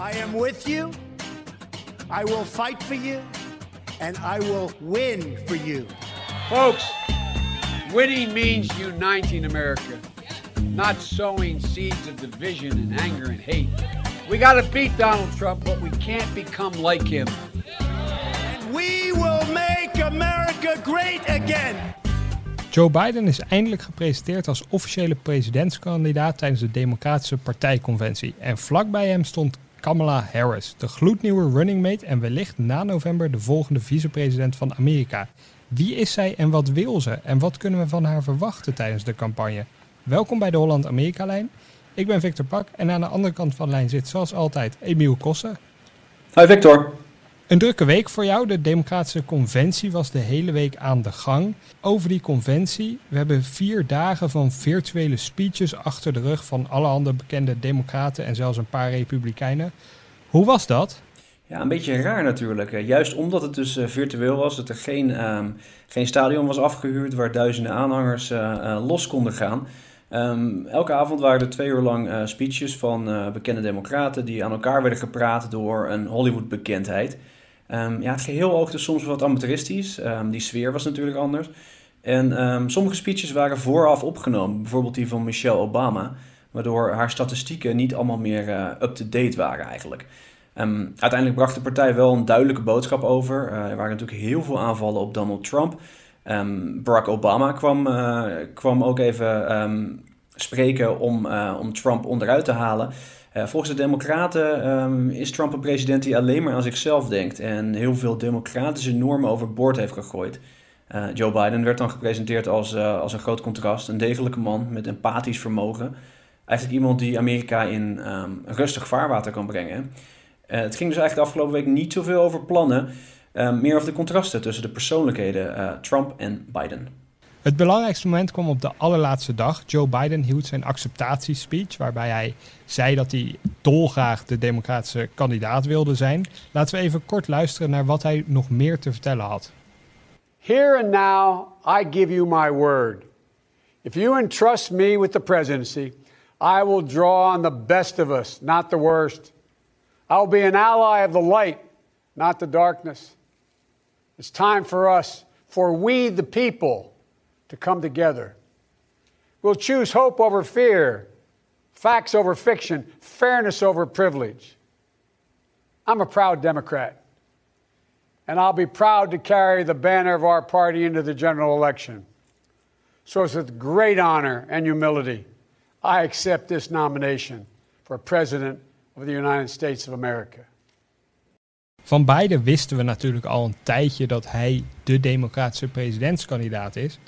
I am with you. I will fight for you. And I will win for you. Folks, winning means uniting America, not sowing seeds of division and anger and hate. We got to beat Donald Trump, but we can't become like him. And we will make America great again. Joe Biden is eindelijk gepresenteerd als officiële presidentskandidaat tijdens de Democratische Partijconventie. En vlakbij hem stond Kamala Harris, de gloednieuwe running mate en wellicht na november de volgende vicepresident van Amerika. Wie is zij en wat wil ze? En wat kunnen we van haar verwachten tijdens de campagne? Welkom bij de Holland-Amerika-lijn. Ik ben Victor Pak en aan de andere kant van de lijn zit zoals altijd Emiel Kossen. Hi Victor. Een drukke week voor jou. De Democratische Conventie was de hele week aan de gang. Over die conventie, we hebben vier dagen van virtuele speeches achter de rug van alle andere bekende Democraten en zelfs een paar Republikeinen. Hoe was dat? Ja, een beetje raar natuurlijk. Juist omdat het dus uh, virtueel was, dat er geen, um, geen stadion was afgehuurd waar duizenden aanhangers uh, los konden gaan. Um, elke avond waren er twee uur lang speeches van bekende democraten die aan elkaar werden gepraat door een Hollywood-bekendheid. Um, ja, het geheel oogde soms wat amateuristisch. Um, die sfeer was natuurlijk anders. En um, sommige speeches waren vooraf opgenomen, bijvoorbeeld die van Michelle Obama, waardoor haar statistieken niet allemaal meer uh, up-to-date waren eigenlijk. uiteindelijk bracht de partij wel een duidelijke boodschap over. Uh, er waren natuurlijk heel veel aanvallen op Donald Trump. Barack Obama kwam, uh, kwam ook even spreken om, om Trump onderuit te halen. Uh, volgens de Democraten um, is Trump een president die alleen maar aan zichzelf denkt en heel veel democratische normen overboord heeft gegooid. Uh, Joe Biden werd dan gepresenteerd als, uh, als een groot contrast, een degelijke man met empathisch vermogen. Eigenlijk iemand die Amerika in um, rustig vaarwater kan brengen. het ging dus eigenlijk de afgelopen week niet zoveel over plannen, meer over de contrasten tussen de persoonlijkheden Trump en Biden. Het belangrijkste moment kwam op de allerlaatste dag. Joe Biden hield zijn acceptatiespeech, waarbij hij zei dat hij dolgraag de democratische kandidaat wilde zijn. Laten we even kort luisteren naar wat hij nog meer te vertellen had. Here and now, I give you my word. If you entrust me with the presidency, I will draw on the best of us, not the worst. I will be an ally of the light, not the darkness. It's time for us, for we the people to come together. We'll choose hope over fear, facts over fiction, fairness over privilege. I'm a proud Democrat, and I'll be proud to carry the banner of our party into the general election. So it's with great honor and humility I accept this nomination for President of the United States of America. Van beide wisten we natuurlijk al een tijdje dat hij de democratische presidentskandidaat is.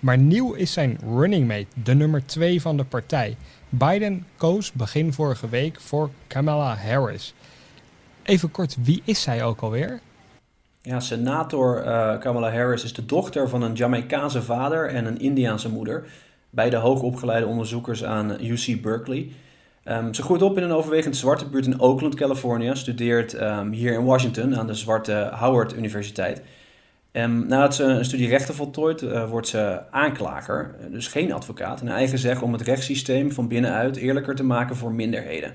Maar nieuw is zijn running mate, de nummer 2 van de partij. Biden koos begin vorige week voor Kamala Harris. Even kort, wie is zij ook alweer? Ja, senator uh, Kamala Harris is de dochter van een Jamaicaanse vader en een Indiaanse moeder. Beide hoogopgeleide onderzoekers aan UC Berkeley. Um, ze groeit op in een overwegend zwarte buurt in Oakland, Californië. Studeert um, hier in Washington aan de zwarte Howard Universiteit. Um, nadat ze een studie rechten voltooit, uh, wordt ze aanklager, dus geen advocaat. En eigen zeg om het rechtssysteem van binnenuit eerlijker te maken voor minderheden.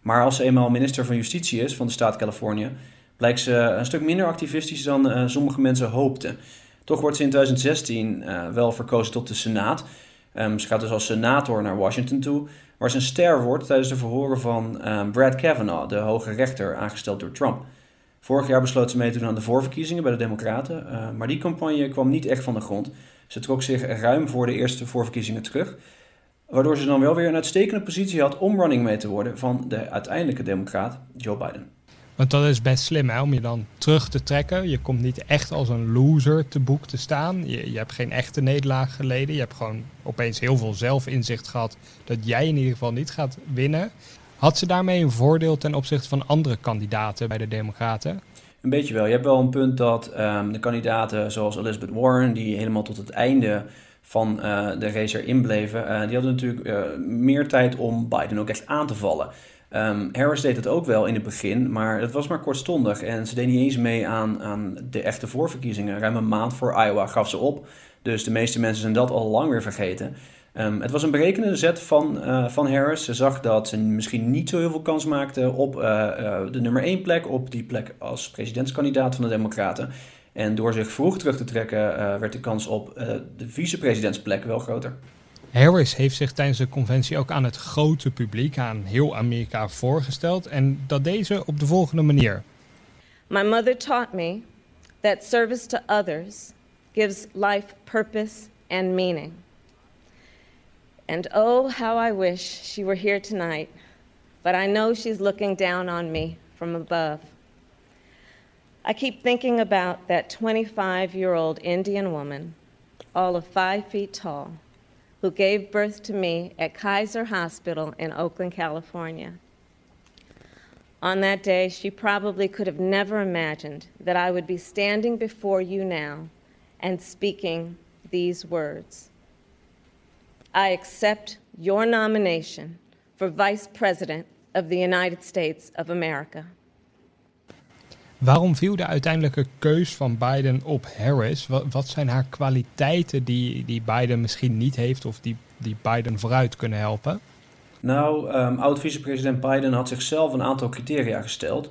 Maar als ze eenmaal minister van Justitie is van de staat Californië, blijkt ze een stuk minder activistisch dan uh, sommige mensen hoopten. Toch wordt ze in 2016 uh, eh, wel verkozen tot de Senaat. Um, ze gaat dus als senator naar Washington toe, waar ze een ster wordt tijdens de verhoren van um, Brad Kavanaugh, de hoge rechter aangesteld door Trump. Vorig jaar besloot ze mee te doen aan de voorverkiezingen bij de Democraten, uh, maar die campagne kwam niet echt van de grond. Ze trok zich ruim voor de eerste voorverkiezingen terug, waardoor ze dan wel weer een uitstekende positie had om running mee te worden van de uiteindelijke Democraat Joe Biden. Want dat is best slim om je dan terug te trekken. Je komt niet echt als een loser te boek te staan. Je, je hebt geen echte nederlaag geleden. Je hebt gewoon opeens heel veel zelfinzicht gehad dat jij in ieder geval niet gaat winnen. Had ze daarmee een voordeel ten opzichte van andere kandidaten bij de Democraten? Een beetje wel. Je hebt wel een punt dat um, de kandidaten zoals Elizabeth Warren, die helemaal tot het einde van uh, de race erin bleven, uh, die hadden natuurlijk uh, meer tijd om Biden ook echt aan te vallen. Um, Harris deed het ook wel in het begin, maar het was maar kortstondig. En ze deed niet eens mee aan, aan de echte voorverkiezingen. Ruim een maand voor Iowa gaf ze op. Dus de meeste mensen zijn dat al lang weer vergeten. Ehm, het was een berekende zet van, uh, van Harris. Ze zag dat ze misschien niet zo heel veel kans maakte op uh, uh, de nummer 1 plek, op die plek als presidentskandidaat van de Democraten. En door zich vroeg terug te trekken, werd de kans op de vicepresidentsplek wel groter. Harris heeft zich tijdens de conventie ook aan het grote publiek, aan heel Amerika, voorgesteld. En dat deze op de volgende manier. My mother taught me that service to others gives life purpose and meaning. And oh, how I wish she were here tonight, but I know she's looking down on me from above. I keep thinking about that 25 year old Indian woman, all of five feet tall, who gave birth to me at Kaiser Hospital in Oakland, California. On that day, she probably could have never imagined that I would be standing before you now and speaking these words. I accept your nomination for Vice President of the United States of America. Waarom viel de uiteindelijke keus van Biden op Harris? Wat, zijn haar kwaliteiten die, die Biden misschien niet heeft of die, die Biden vooruit kunnen helpen? Nou, um, oud-vicepresident Biden had zichzelf een aantal criteria gesteld.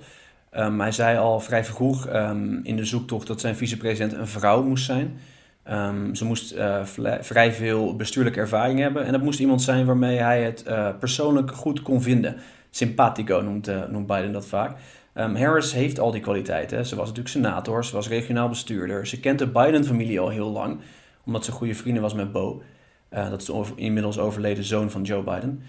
Um, hij zei al vrij vroeg um, in de zoektocht dat zijn vicepresident een vrouw moest zijn. Um, ze moest uh, vrij veel bestuurlijke ervaring hebben. En dat moest iemand zijn waarmee hij het uh, persoonlijk goed kon vinden. Simpatico noemt, uh, noemt Biden dat vaak. Um, Harris heeft al die kwaliteiten. Ze was natuurlijk senator, ze was regionaal bestuurder. Ze kent de Biden-familie al heel lang, omdat ze goede vrienden was met Bo. dat is de inmiddels overleden zoon van Joe Biden.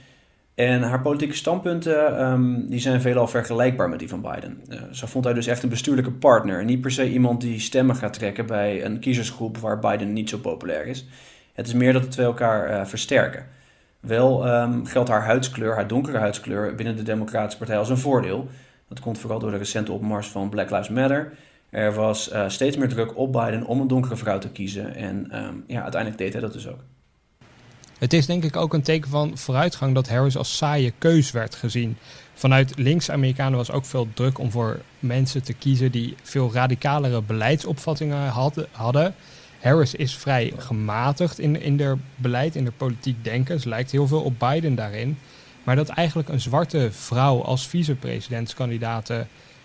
En haar politieke standpunten um, die zijn veelal vergelijkbaar met die van Biden. Uh, vond hij dus echt een bestuurlijke partner. En niet per se iemand die stemmen gaat trekken bij een kiezersgroep waar Biden niet zo populair is. Het is meer dat de twee elkaar uh, versterken. Wel um, geldt haar huidskleur, haar donkere huidskleur, binnen de Democratische Partij als een voordeel. Dat komt vooral door de recente opmars van Black Lives Matter. Er was uh, steeds meer druk op Biden om een donkere vrouw te kiezen. En um, ja, uiteindelijk deed hij dat dus ook. Het is denk ik ook een teken van vooruitgang dat Harris als saaie keus werd gezien. Vanuit links-Amerikanen was ook veel druk om voor mensen te kiezen die veel radicalere beleidsopvattingen hadden. Harris is vrij gematigd in, in haar beleid, in de politiek denken. Ze lijkt heel veel op Biden daarin. Maar dat eigenlijk een zwarte vrouw als vicepresidentskandidaat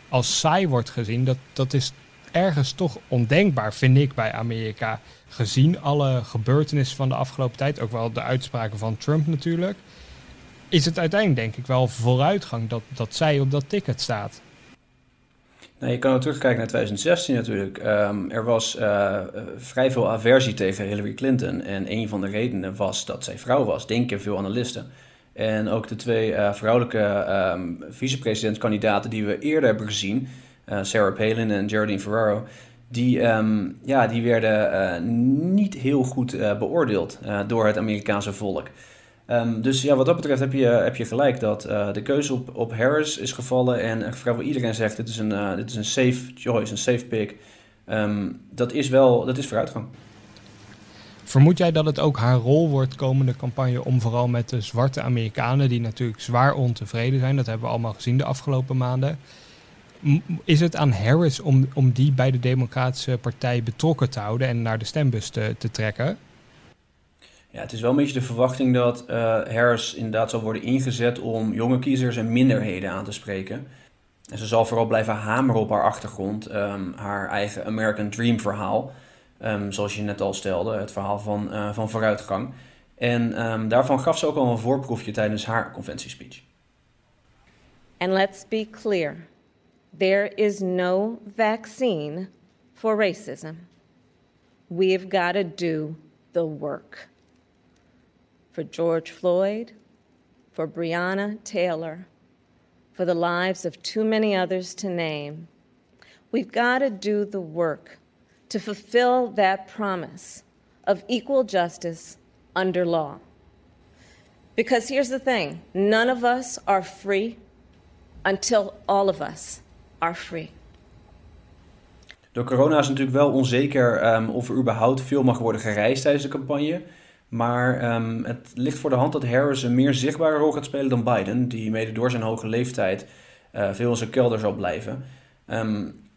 als saai wordt gezien, dat, dat is ergens toch ondenkbaar, vind ik, bij Amerika. Gezien alle gebeurtenissen van de afgelopen tijd, ook wel de uitspraken van Trump natuurlijk, is het uiteindelijk denk ik wel vooruitgang dat, dat zij op dat ticket staat. Nou, je kan ook terugkijken naar 2016 natuurlijk. Um, er was uh, vrij veel aversie tegen Hillary Clinton. En een van de redenen was dat zij vrouw was, denken veel analisten. En ook de twee uh, vrouwelijke um, vicepresidentskandidaten die we eerder hebben gezien, uh, Sarah Palin en Geraldine Ferraro, die, um, ja, die werden uh, niet heel goed uh, beoordeeld door het Amerikaanse volk. Um, dus ja, wat dat betreft heb je, heb je gelijk dat de keuze op, op Harris is gevallen. En vrijwel iedereen zegt: dit is een, dit is een safe choice, een safe pick. Um, dat is wel dat is vooruitgang. Vermoed jij dat het ook haar rol wordt komende campagne om vooral met de zwarte Amerikanen, die natuurlijk zwaar ontevreden zijn, dat hebben we allemaal gezien de afgelopen maanden, is het aan Harris om, om die bij de Democratische Partij betrokken te houden en naar de stembus te, te trekken? Ja, het is wel een beetje de verwachting dat uh, Harris inderdaad zal worden ingezet om jonge kiezers en minderheden aan te spreken. En ze zal vooral blijven hameren op haar achtergrond, um, haar eigen American Dream verhaal. Um, zoals je net al stelde, het verhaal van, uh, van vooruitgang. En um, daarvan gaf ze ook al een voorproefje tijdens haar conventiespeech. And let's be clear. There is no vaccine for racism. We've got to do the work. For George Floyd, for Breonna Taylor, for the lives of too many others to name, we've got to do the work to fulfill that promise of equal justice under law. Because here's the thing none of us are free until all of us are free. Door corona is natuurlijk wel onzeker um, of er überhaupt veel mag worden gereisd tijdens de campagne. Maar um, het ligt voor de hand dat Harris een meer zichtbare rol gaat spelen dan Biden, die mede door zijn hoge leeftijd uh, veel in zijn kelder zal blijven. Um,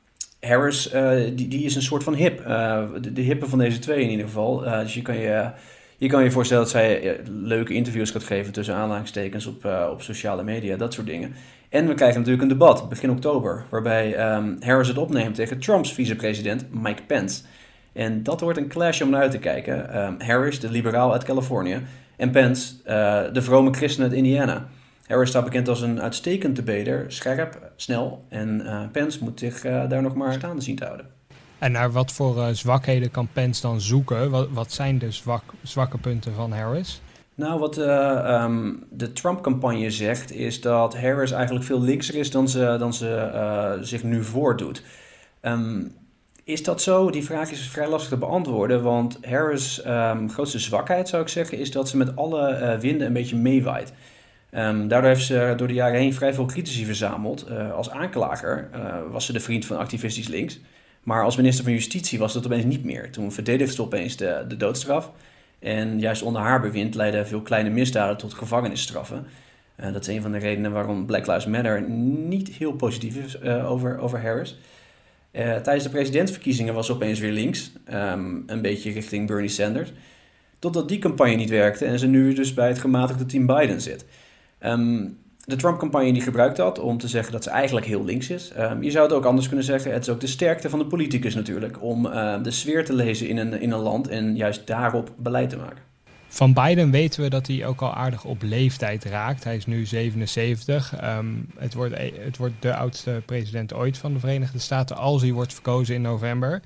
Harris, uh, die, die is een soort van hip. Uh, de, de van deze twee in ieder geval. dus je kan je je kan je voorstellen dat zij leuke interviews gaat geven tussen aanhalingstekens op, op sociale media, dat soort dingen. En we krijgen natuurlijk een debat begin oktober, waarbij um, Harris het opneemt tegen Trumps vicepresident Mike Pence. En dat wordt een clash om naar uit te kijken. Um, Harris, de liberaal uit Californië, en Pence, uh, de vrome christen uit Indiana. Harris staat bekend als een uitstekend debater, scherp, snel. En uh, Pence moet zich daar nog maar staande zien te houden. En naar wat voor zwakheden kan Pence dan zoeken? Wat, wat zijn de zwak, zwakke punten van Harris? Nou, wat uh, um, de Trump-campagne zegt, is dat Harris eigenlijk veel linkser is dan ze, dan ze uh, zich nu voordoet. Um, is dat zo? Die vraag is vrij lastig te beantwoorden, want Harris' um, grootste zwakheid, zou ik zeggen, is dat ze met alle winden een beetje meewaait. daardoor heeft ze door de jaren heen vrij veel critici verzameld. als aanklager was ze de vriend van activistisch links. Maar als minister van Justitie was dat opeens niet meer. Toen verdedigde ze opeens de, de doodstraf. En juist onder haar bewind leidden veel kleine misdaden tot gevangenisstraffen. Uh, dat is een van de redenen waarom Black Lives Matter niet heel positief is uh, over, over Harris. Uh, tijdens de presidentsverkiezingen was ze opeens weer links, um, een beetje richting Bernie Sanders. Totdat die campagne niet werkte en ze nu dus bij het gematigde team Biden zit. Um, de Trump-campagne die gebruikt dat om te zeggen dat ze eigenlijk heel links is. Um, je zou het ook anders kunnen zeggen. Het is ook de sterkte van de politicus natuurlijk. Om uh, de sfeer te lezen in een, in een land en juist daarop beleid te maken. Van Biden weten we dat hij ook al aardig op leeftijd raakt. Hij is nu 77. Um, ehm, het, wordt, e, het wordt de oudste president ooit van de Verenigde Staten als hij wordt verkozen in november.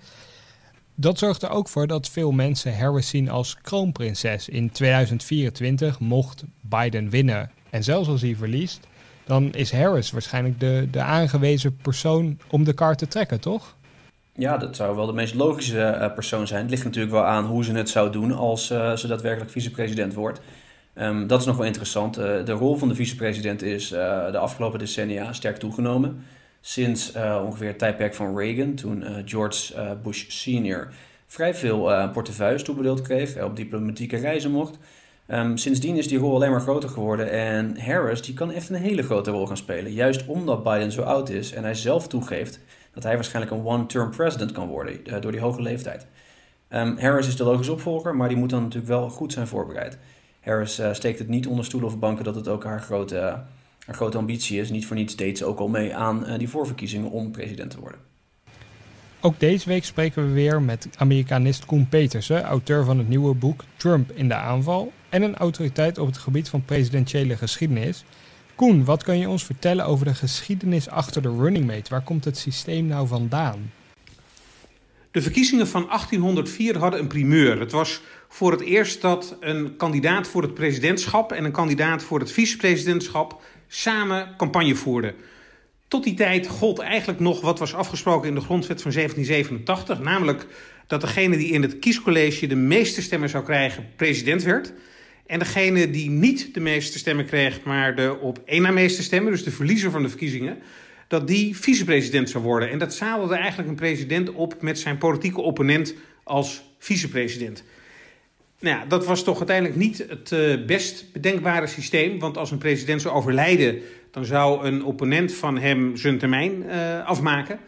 Dat zorgt er ook voor dat veel mensen Harris zien als kroonprinses. In 2024 mocht Biden winnen en zelfs als hij verliest, dan is Harris waarschijnlijk de, de aangewezen persoon om de kaart te trekken, toch? Ja, dat zou wel de meest logische uh, persoon zijn. Het ligt natuurlijk wel aan hoe ze het zou doen als uh, ze daadwerkelijk vicepresident wordt. Um, dat is nog wel interessant. Uh, de rol van de vicepresident is de afgelopen decennia sterk toegenomen. Sinds ongeveer het tijdperk van Reagan, toen George Bush senior vrij veel portefeuilles toebedeeld kreeg, op diplomatieke reizen mocht. Um, sindsdien is die rol alleen maar groter geworden en Harris die kan echt een hele grote rol gaan spelen. Juist omdat Biden zo oud is en hij zelf toegeeft dat hij waarschijnlijk een one-term president kan worden uh, door die hoge leeftijd. Um, Harris is de logische opvolger, maar die moet dan natuurlijk wel goed zijn voorbereid. Harris uh, steekt het niet onder stoelen of banken dat het ook haar grote, haar grote ambitie is. Niet voor niets deed ze ook al mee aan die voorverkiezingen om president te worden. Ook deze week spreken we weer met Amerikanist Koen Petersen, auteur van het nieuwe boek Trump in de aanval en een autoriteit op het gebied van presidentiële geschiedenis. Koen, wat kan je ons vertellen over de geschiedenis achter de running mate? Waar komt het systeem nou vandaan? De verkiezingen van 1804 hadden een primeur. Het was voor het eerst dat een kandidaat voor het presidentschap en een kandidaat voor het vicepresidentschap samen campagne voerden. Tot die tijd gold eigenlijk nog wat was afgesproken in de grondwet van 1787, namelijk dat degene die in het kiescollege de meeste stemmen zou krijgen president werd. En degene die niet de meeste stemmen kreeg, maar de op één na meeste stemmen, dus de verliezer van de verkiezingen, dat die vicepresident zou worden. En dat zadelde eigenlijk een president op met zijn politieke opponent als vicepresident. Nou ja, dat was toch uiteindelijk niet het uh, best bedenkbare systeem. Want als een president zou overlijden, dan zou een opponent van hem zijn termijn uh, afmaken.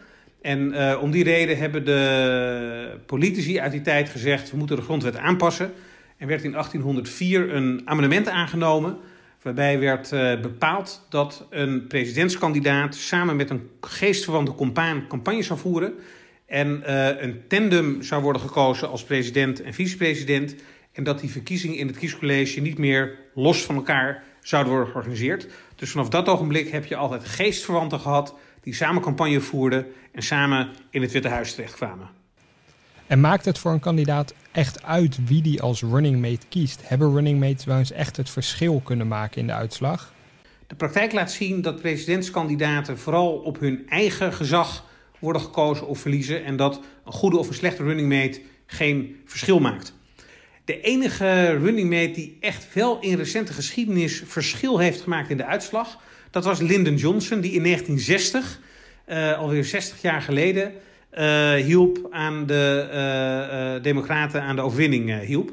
En uh, om die reden hebben de politici uit die tijd gezegd: we moeten de grondwet aanpassen. En werd in 1804 een amendement aangenomen. Waarbij werd bepaald dat een presidentskandidaat samen met een geestverwante compaan campagne zou voeren. En een tandem zou worden gekozen als president en vicepresident. En dat die verkiezingen in het kiescollege niet meer los van elkaar zouden worden georganiseerd. Dus vanaf dat ogenblik heb je altijd geestverwanten gehad die samen campagne voerden en samen in het Witte Huis terechtkwamen. En maakt het voor een kandidaat echt uit wie die als running mate kiest? Hebben running mates wel eens echt het verschil kunnen maken in de uitslag? De praktijk laat zien dat presidentskandidaten vooral op hun eigen gezag worden gekozen of verliezen en dat een goede of een slechte running mate geen verschil maakt. De enige running mate die echt wel in recente geschiedenis verschil heeft gemaakt in de uitslag, dat was Lyndon Johnson, die in 1960, uh, eh, alweer 60 jaar geleden, uh, hielp aan de uh, Democraten aan de overwinning hielp.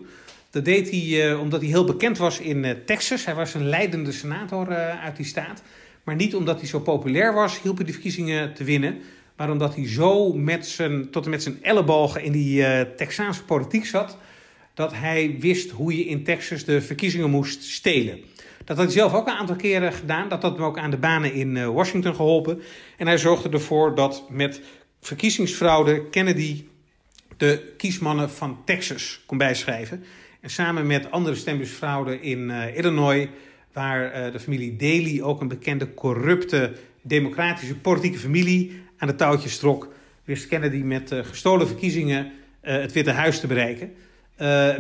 Dat deed hij omdat hij heel bekend was in Texas. Hij was een leidende senator uit die staat. Maar niet omdat hij zo populair was, hielp hij de verkiezingen te winnen. Maar omdat hij zo met zijn, tot en met zijn ellebogen in die Texaanse politiek zat dat hij wist hoe je in Texas de verkiezingen moest stelen. Dat had hij zelf ook een aantal keren gedaan. Dat had hem ook aan de banen in eh, Washington geholpen. En hij zorgde ervoor dat met verkiezingsfraude Kennedy de kiesmannen van Texas kon bijschrijven. En samen met andere stembusfraude in uh, Illinois, waar uh, de familie Daley, ook een bekende corrupte democratische politieke familie, aan de touwtjes trok, wist Kennedy met gestolen verkiezingen het Witte Huis te bereiken.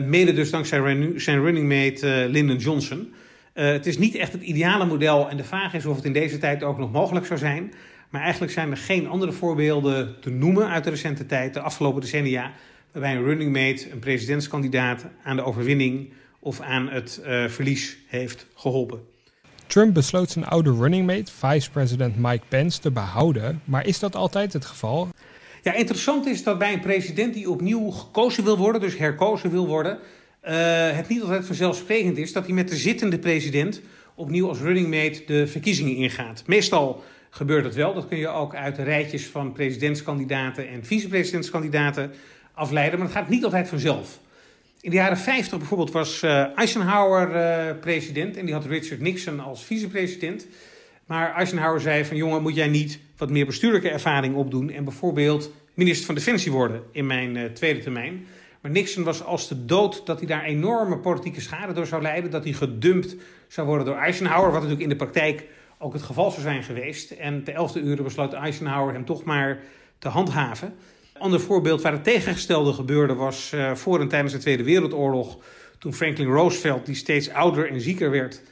Mede dus dankzij zijn running mate Lyndon Johnson. het is niet echt het ideale model en de vraag is of het in deze tijd ook nog mogelijk zou zijn. Maar eigenlijk zijn er geen andere voorbeelden te noemen uit de recente tijd, de afgelopen decennia, waarbij een running mate, een presidentskandidaat, aan de overwinning of aan het verlies heeft geholpen. Trump besloot zijn oude running mate, vice-president Mike Pence, te behouden. Maar is dat altijd het geval? Ja, interessant is dat bij een president die opnieuw gekozen wil worden, dus herkozen wil worden, uh, het niet altijd vanzelfsprekend is dat hij met de zittende president opnieuw als running mate de verkiezingen ingaat. Meestal gebeurt het wel. Dat kun je ook uit de rijtjes van presidentskandidaten en vicepresidentskandidaten afleiden. Maar het gaat niet altijd vanzelf. In de jaren 50 bijvoorbeeld was uh, Eisenhower uh, president en die had Richard Nixon als vicepresident. Maar Eisenhower zei van jongen, moet jij niet wat meer bestuurlijke ervaring opdoen en bijvoorbeeld minister van Defensie worden in mijn uh, tweede termijn. Maar Nixon was als de dood dat hij daar enorme politieke schade door zou leiden, dat hij gedumpt zou worden door Eisenhower, wat natuurlijk in de praktijk ook het geval zou zijn geweest. En de elfde uren besloot Eisenhower hem toch maar te handhaven. Een ander voorbeeld waar het tegengestelde gebeurde was uh, voor en tijdens de Tweede Wereldoorlog. Toen Franklin Roosevelt, die steeds ouder en zieker werd,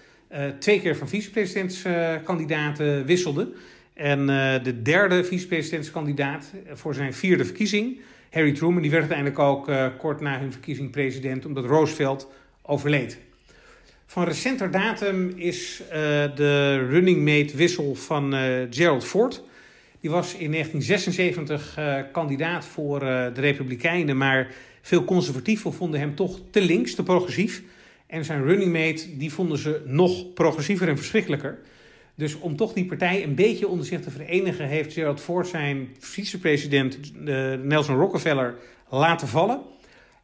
twee keer van vicepresidentskandidaten uh, wisselde. En de derde vicepresidentskandidaat voor zijn vierde verkiezing, Harry Truman, die werd uiteindelijk ook kort na hun verkiezing president, omdat Roosevelt overleed. Van recenter datum is de running mate wissel van Gerald Ford. Die was in 1976 uh, kandidaat voor de Republikeinen, maar veel conservatieven vonden hem toch te links, te progressief. En zijn running mate, die vonden ze nog progressiever en verschrikkelijker. Dus om toch die partij een beetje onder zich te verenigen, heeft Gerald Ford zijn vicepresident Nelson Rockefeller laten vallen.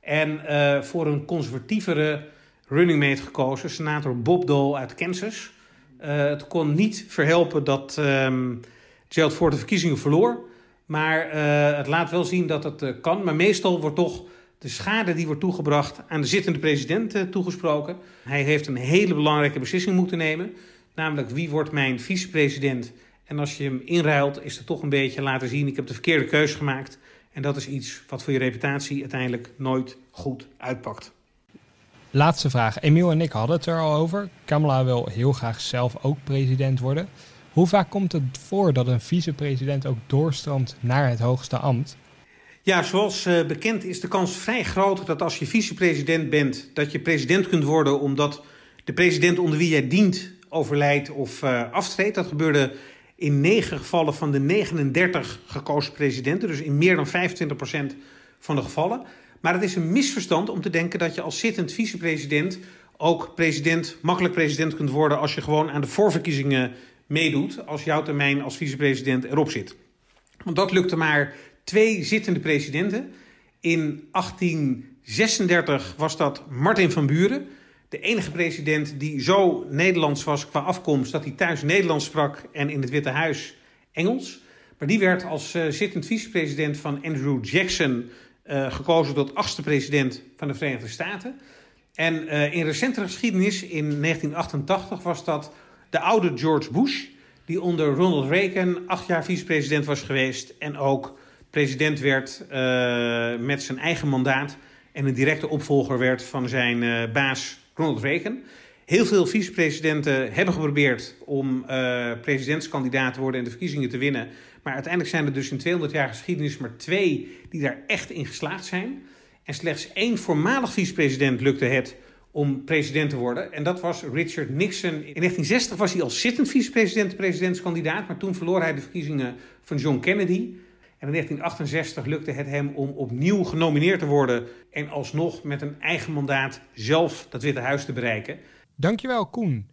En voor een conservatievere running mate gekozen, senator Bob Dole uit Kansas. Uh, het kon niet verhelpen dat um, Gerald Ford de verkiezingen verloor. Maar het laat wel zien dat het kan. Maar meestal wordt toch de schade die wordt toegebracht aan de zittende president toegesproken. Hij heeft een hele belangrijke beslissing moeten nemen. Namelijk wie wordt mijn vicepresident. En als je hem inruilt is het toch een beetje laten zien... ik heb de verkeerde keuze gemaakt. En dat is iets wat voor je reputatie uiteindelijk nooit goed uitpakt. Laatste vraag. Emiel en ik hadden het er al over. Kamala wil heel graag zelf ook president worden. Hoe vaak komt het voor dat een vicepresident ook doorstroomt naar het hoogste ambt? Ja, zoals uh, bekend is de kans vrij groot dat als je vicepresident bent, dat je president kunt worden omdat de president onder wie jij dient overlijdt of uh, aftreedt. Dat gebeurde in 9 gevallen van de 39 gekozen presidenten, dus in meer dan 25% van de gevallen. Maar het is een misverstand om te denken dat je als zittend vicepresident ook president, makkelijk president kunt worden als je gewoon aan de voorverkiezingen meedoet, als jouw termijn als vicepresident erop zit. Want dat lukte maar twee zittende presidenten. In 1836 was dat Martin van Buren, de enige president die zo Nederlands was qua afkomst dat hij thuis Nederlands sprak en in het Witte Huis Engels. Maar die werd als uh, zittend vicepresident van Andrew Jackson uh, gekozen tot achtste president van de Verenigde Staten. En uh, in recentere geschiedenis, in 1988, was dat de oude George Bush, die onder Ronald Reagan acht jaar vicepresident was geweest en ook president werd uh, met zijn eigen mandaat en een directe opvolger werd van zijn baas Ronald Reagan. Heel veel vicepresidenten hebben geprobeerd om presidentskandidaat te worden en de verkiezingen te winnen. Maar uiteindelijk zijn er dus in 200 jaar geschiedenis maar twee die daar echt in geslaagd zijn. En slechts één voormalig vicepresident lukte het om president te worden. En dat was Richard Nixon. In 1960 was hij als zittend vicepresident presidentskandidaat. Maar toen verloor hij de verkiezingen van John Kennedy. En in 1968 lukte het hem om opnieuw genomineerd te worden. En alsnog met een eigen mandaat zelf dat Witte Huis te bereiken. Dankjewel, Koen.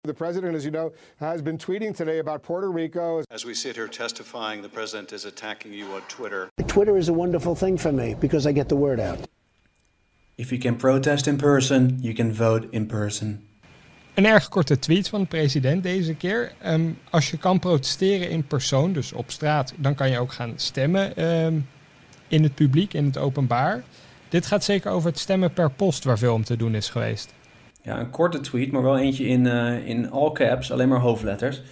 The president, as you know, has been tweeting today about Puerto Rico. As we sit here testifying, the president is attacking you on Twitter. Twitter is a wonderful thing for me because I get the word out. If you can protest in person, you can vote in person. Een erg korte tweet van de president deze keer. Ehm, als je kan protesteren in persoon, dus op straat, dan kan je ook gaan stemmen ehm, in het publiek, in het openbaar. Dit gaat zeker over het stemmen per post, waar veel om te doen is geweest. Ja, een korte tweet, maar wel eentje in, uh, in all caps, alleen maar hoofdletters.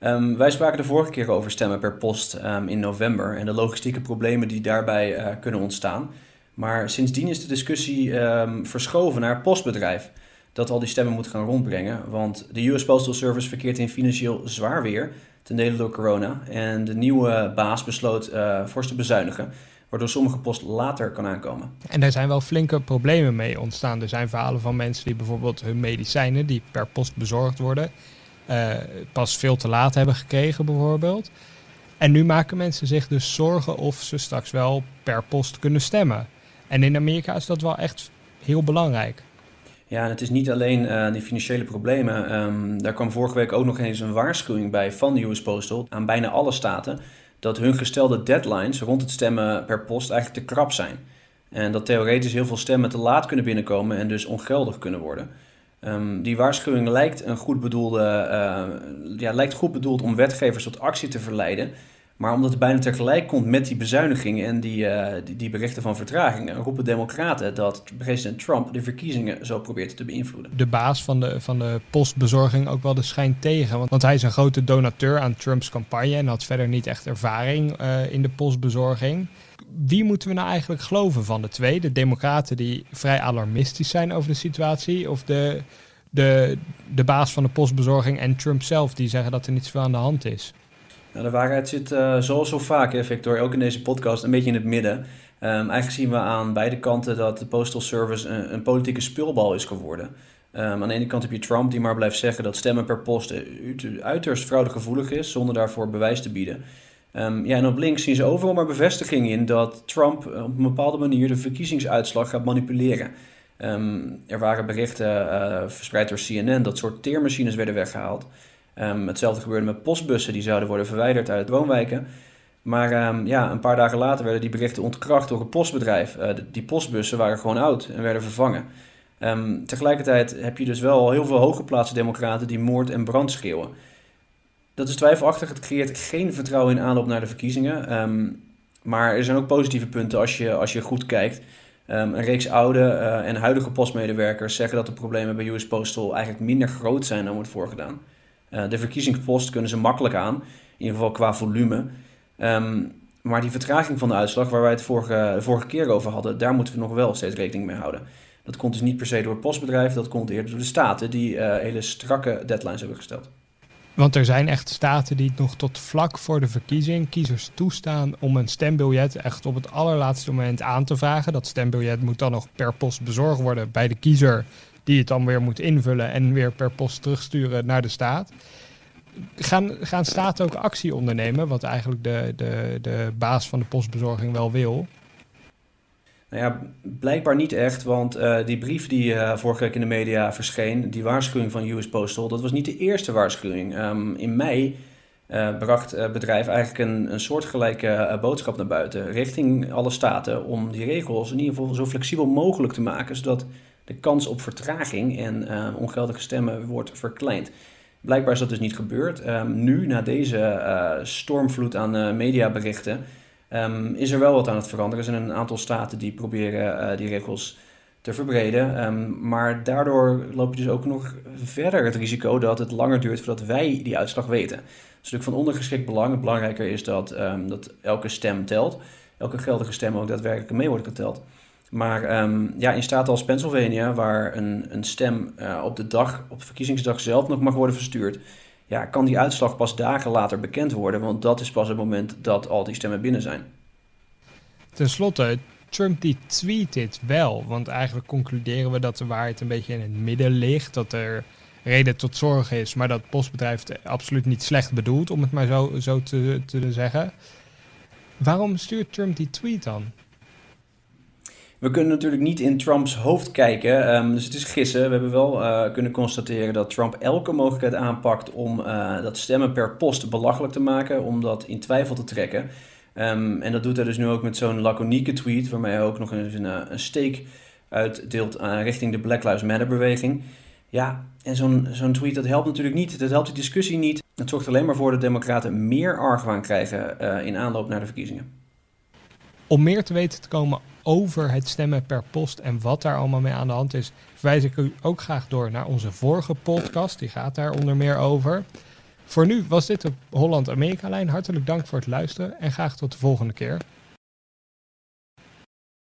Um, wij spraken de vorige keer over stemmen per post in november en de logistieke problemen die daarbij uh, kunnen ontstaan. Maar sindsdien is de discussie verschoven naar postbedrijf dat al die stemmen moet gaan rondbrengen. Want de US Postal Service verkeert in financieel zwaar weer, ten dele door corona. En de nieuwe baas besloot uh, fors te bezuinigen, waardoor sommige post later kan aankomen. En daar zijn wel flinke problemen mee ontstaan. Er zijn verhalen van mensen die bijvoorbeeld hun medicijnen, die per post bezorgd worden, uh, pas veel te laat hebben gekregen bijvoorbeeld. En nu maken mensen zich dus zorgen of ze straks wel per post kunnen stemmen. En in Amerika is dat wel echt heel belangrijk. Ja, en het is niet alleen uh, die financiële problemen. Um, daar kwam vorige week ook nog eens een waarschuwing bij van de US Postal aan bijna alle staten. Dat hun gestelde deadlines rond het stemmen per post eigenlijk te krap zijn. En dat theoretisch heel veel stemmen te laat kunnen binnenkomen en dus ongeldig kunnen worden. Um, die waarschuwing lijkt, een goed bedoelde, uh, ja, lijkt goed bedoeld om wetgevers tot actie te verleiden. Maar omdat het bijna tegelijk komt met die bezuinigingen en die, uh, die, berichten van vertragingen, roepen democraten dat president Trump de verkiezingen zo probeert te beïnvloeden. De baas van de, van de postbezorging ook wel de schijn tegen, want, want hij is een grote donateur aan Trumps campagne en had verder niet echt ervaring uh, in de postbezorging. Wie moeten we nou eigenlijk geloven van de twee? De democraten die vrij alarmistisch zijn over de situatie of de, de, de baas van de postbezorging en Trump zelf die zeggen dat er niets veel aan de hand is? Nou, de waarheid zit uh, zoals zo vaak, hè, Victor, ook in deze podcast, een beetje in het midden. Um, eigenlijk zien we aan beide kanten dat de Postal Service een, een politieke speelbal is geworden. Um, aan de ene kant heb je Trump die maar blijft zeggen dat stemmen per post uiterst fraudegevoelig is, zonder daarvoor bewijs te bieden. Um, ja, en op links zien ze overal maar bevestiging in dat Trump op een bepaalde manier de verkiezingsuitslag gaat manipuleren. Er waren berichten uh, verspreid door CNN dat sorteermachines werden weggehaald. Um, hetzelfde gebeurde met postbussen, die zouden worden verwijderd uit woonwijken. Maar um, ja, een paar dagen later werden die berichten ontkracht door een postbedrijf. Uh, die postbussen waren gewoon oud en werden vervangen. Um, tegelijkertijd heb je dus wel heel veel hooggeplaatste democraten die moord en brand schreeuwen. Dat is twijfelachtig, het creëert geen vertrouwen in aanloop naar de verkiezingen. maar er zijn ook positieve punten als je, als je goed kijkt. een reeks oude uh, en huidige postmedewerkers zeggen dat de problemen bij US Postal eigenlijk minder groot zijn dan wordt voorgedaan. Uh, de verkiezingspost kunnen ze makkelijk aan, in ieder geval qua volume. Um, maar die vertraging van de uitslag, waar wij het vorige, vorige keer over hadden, daar moeten we nog wel steeds rekening mee houden. Dat komt dus niet per se door het postbedrijf, dat komt eerder door de staten die uh, hele strakke deadlines hebben gesteld. Want er zijn echt staten die nog tot vlak voor de verkiezing kiezers toestaan om een stembiljet echt op het allerlaatste moment aan te vragen. Dat stembiljet moet dan nog per post bezorgd worden bij de kiezer die het dan weer moet invullen en weer per post terugsturen naar de staat. Gaan, gaan staten ook actie ondernemen, wat eigenlijk de, de, de baas van de postbezorging wel wil? Nou ja, blijkbaar niet echt, want uh, die brief die uh, vorige week in de media verscheen, die waarschuwing van US Postal, dat was niet de eerste waarschuwing. Um, in mei uh, bracht het bedrijf eigenlijk een, een soortgelijke boodschap naar buiten, richting alle staten, om die regels in ieder geval zo flexibel mogelijk te maken, zodat de kans op vertraging en uh, ongeldige stemmen wordt verkleind. Blijkbaar is dat dus niet gebeurd. Um, nu, na deze uh, stormvloed aan uh, mediaberichten, um, is er wel wat aan het veranderen. Er zijn een aantal staten die proberen die regels te verbreden. Maar daardoor loop je dus ook nog verder het risico dat het langer duurt voordat wij die uitslag weten. Dat is natuurlijk van ondergeschikt belang. Belangrijker is dat, dat elke stem telt. Elke geldige stem ook daadwerkelijk mee wordt geteld. Maar um, ja, in staten als Pennsylvania, waar een, een stem uh, op de dag, op verkiezingsdag zelf nog mag worden verstuurd, ja, kan die uitslag pas dagen later bekend worden, want dat is pas het moment dat al die stemmen binnen zijn. Ten slotte, Trump die tweet dit wel, want eigenlijk concluderen we dat de waarheid een beetje in het midden ligt, dat er reden tot zorg is, maar dat postbedrijf absoluut niet slecht bedoelt, om het maar zo, zo te, te zeggen. Waarom stuurt Trump die tweet dan? We kunnen natuurlijk niet in Trumps hoofd kijken, ehm, dus het is gissen. We hebben wel uh, kunnen constateren dat Trump elke mogelijkheid aanpakt om uh, dat stemmen per post belachelijk te maken, om dat in twijfel te trekken. Um, en dat doet hij dus nu ook met zo'n laconieke tweet, waarmee hij ook nog eens een, een steek uitdeelt uh, richting de Black Lives Matter beweging. Ja, en zo'n zo'n tweet dat helpt natuurlijk niet. Dat helpt de discussie niet. Het zorgt alleen maar voor dat democraten meer argwaan krijgen in aanloop naar de verkiezingen. Om meer te weten te komen over het stemmen per post en wat daar allemaal mee aan de hand is, verwijs ik u ook graag door naar onze vorige podcast. Die gaat daar onder meer over. Voor nu was dit de Holland-Amerika-lijn. Hartelijk dank voor het luisteren en graag tot de volgende keer.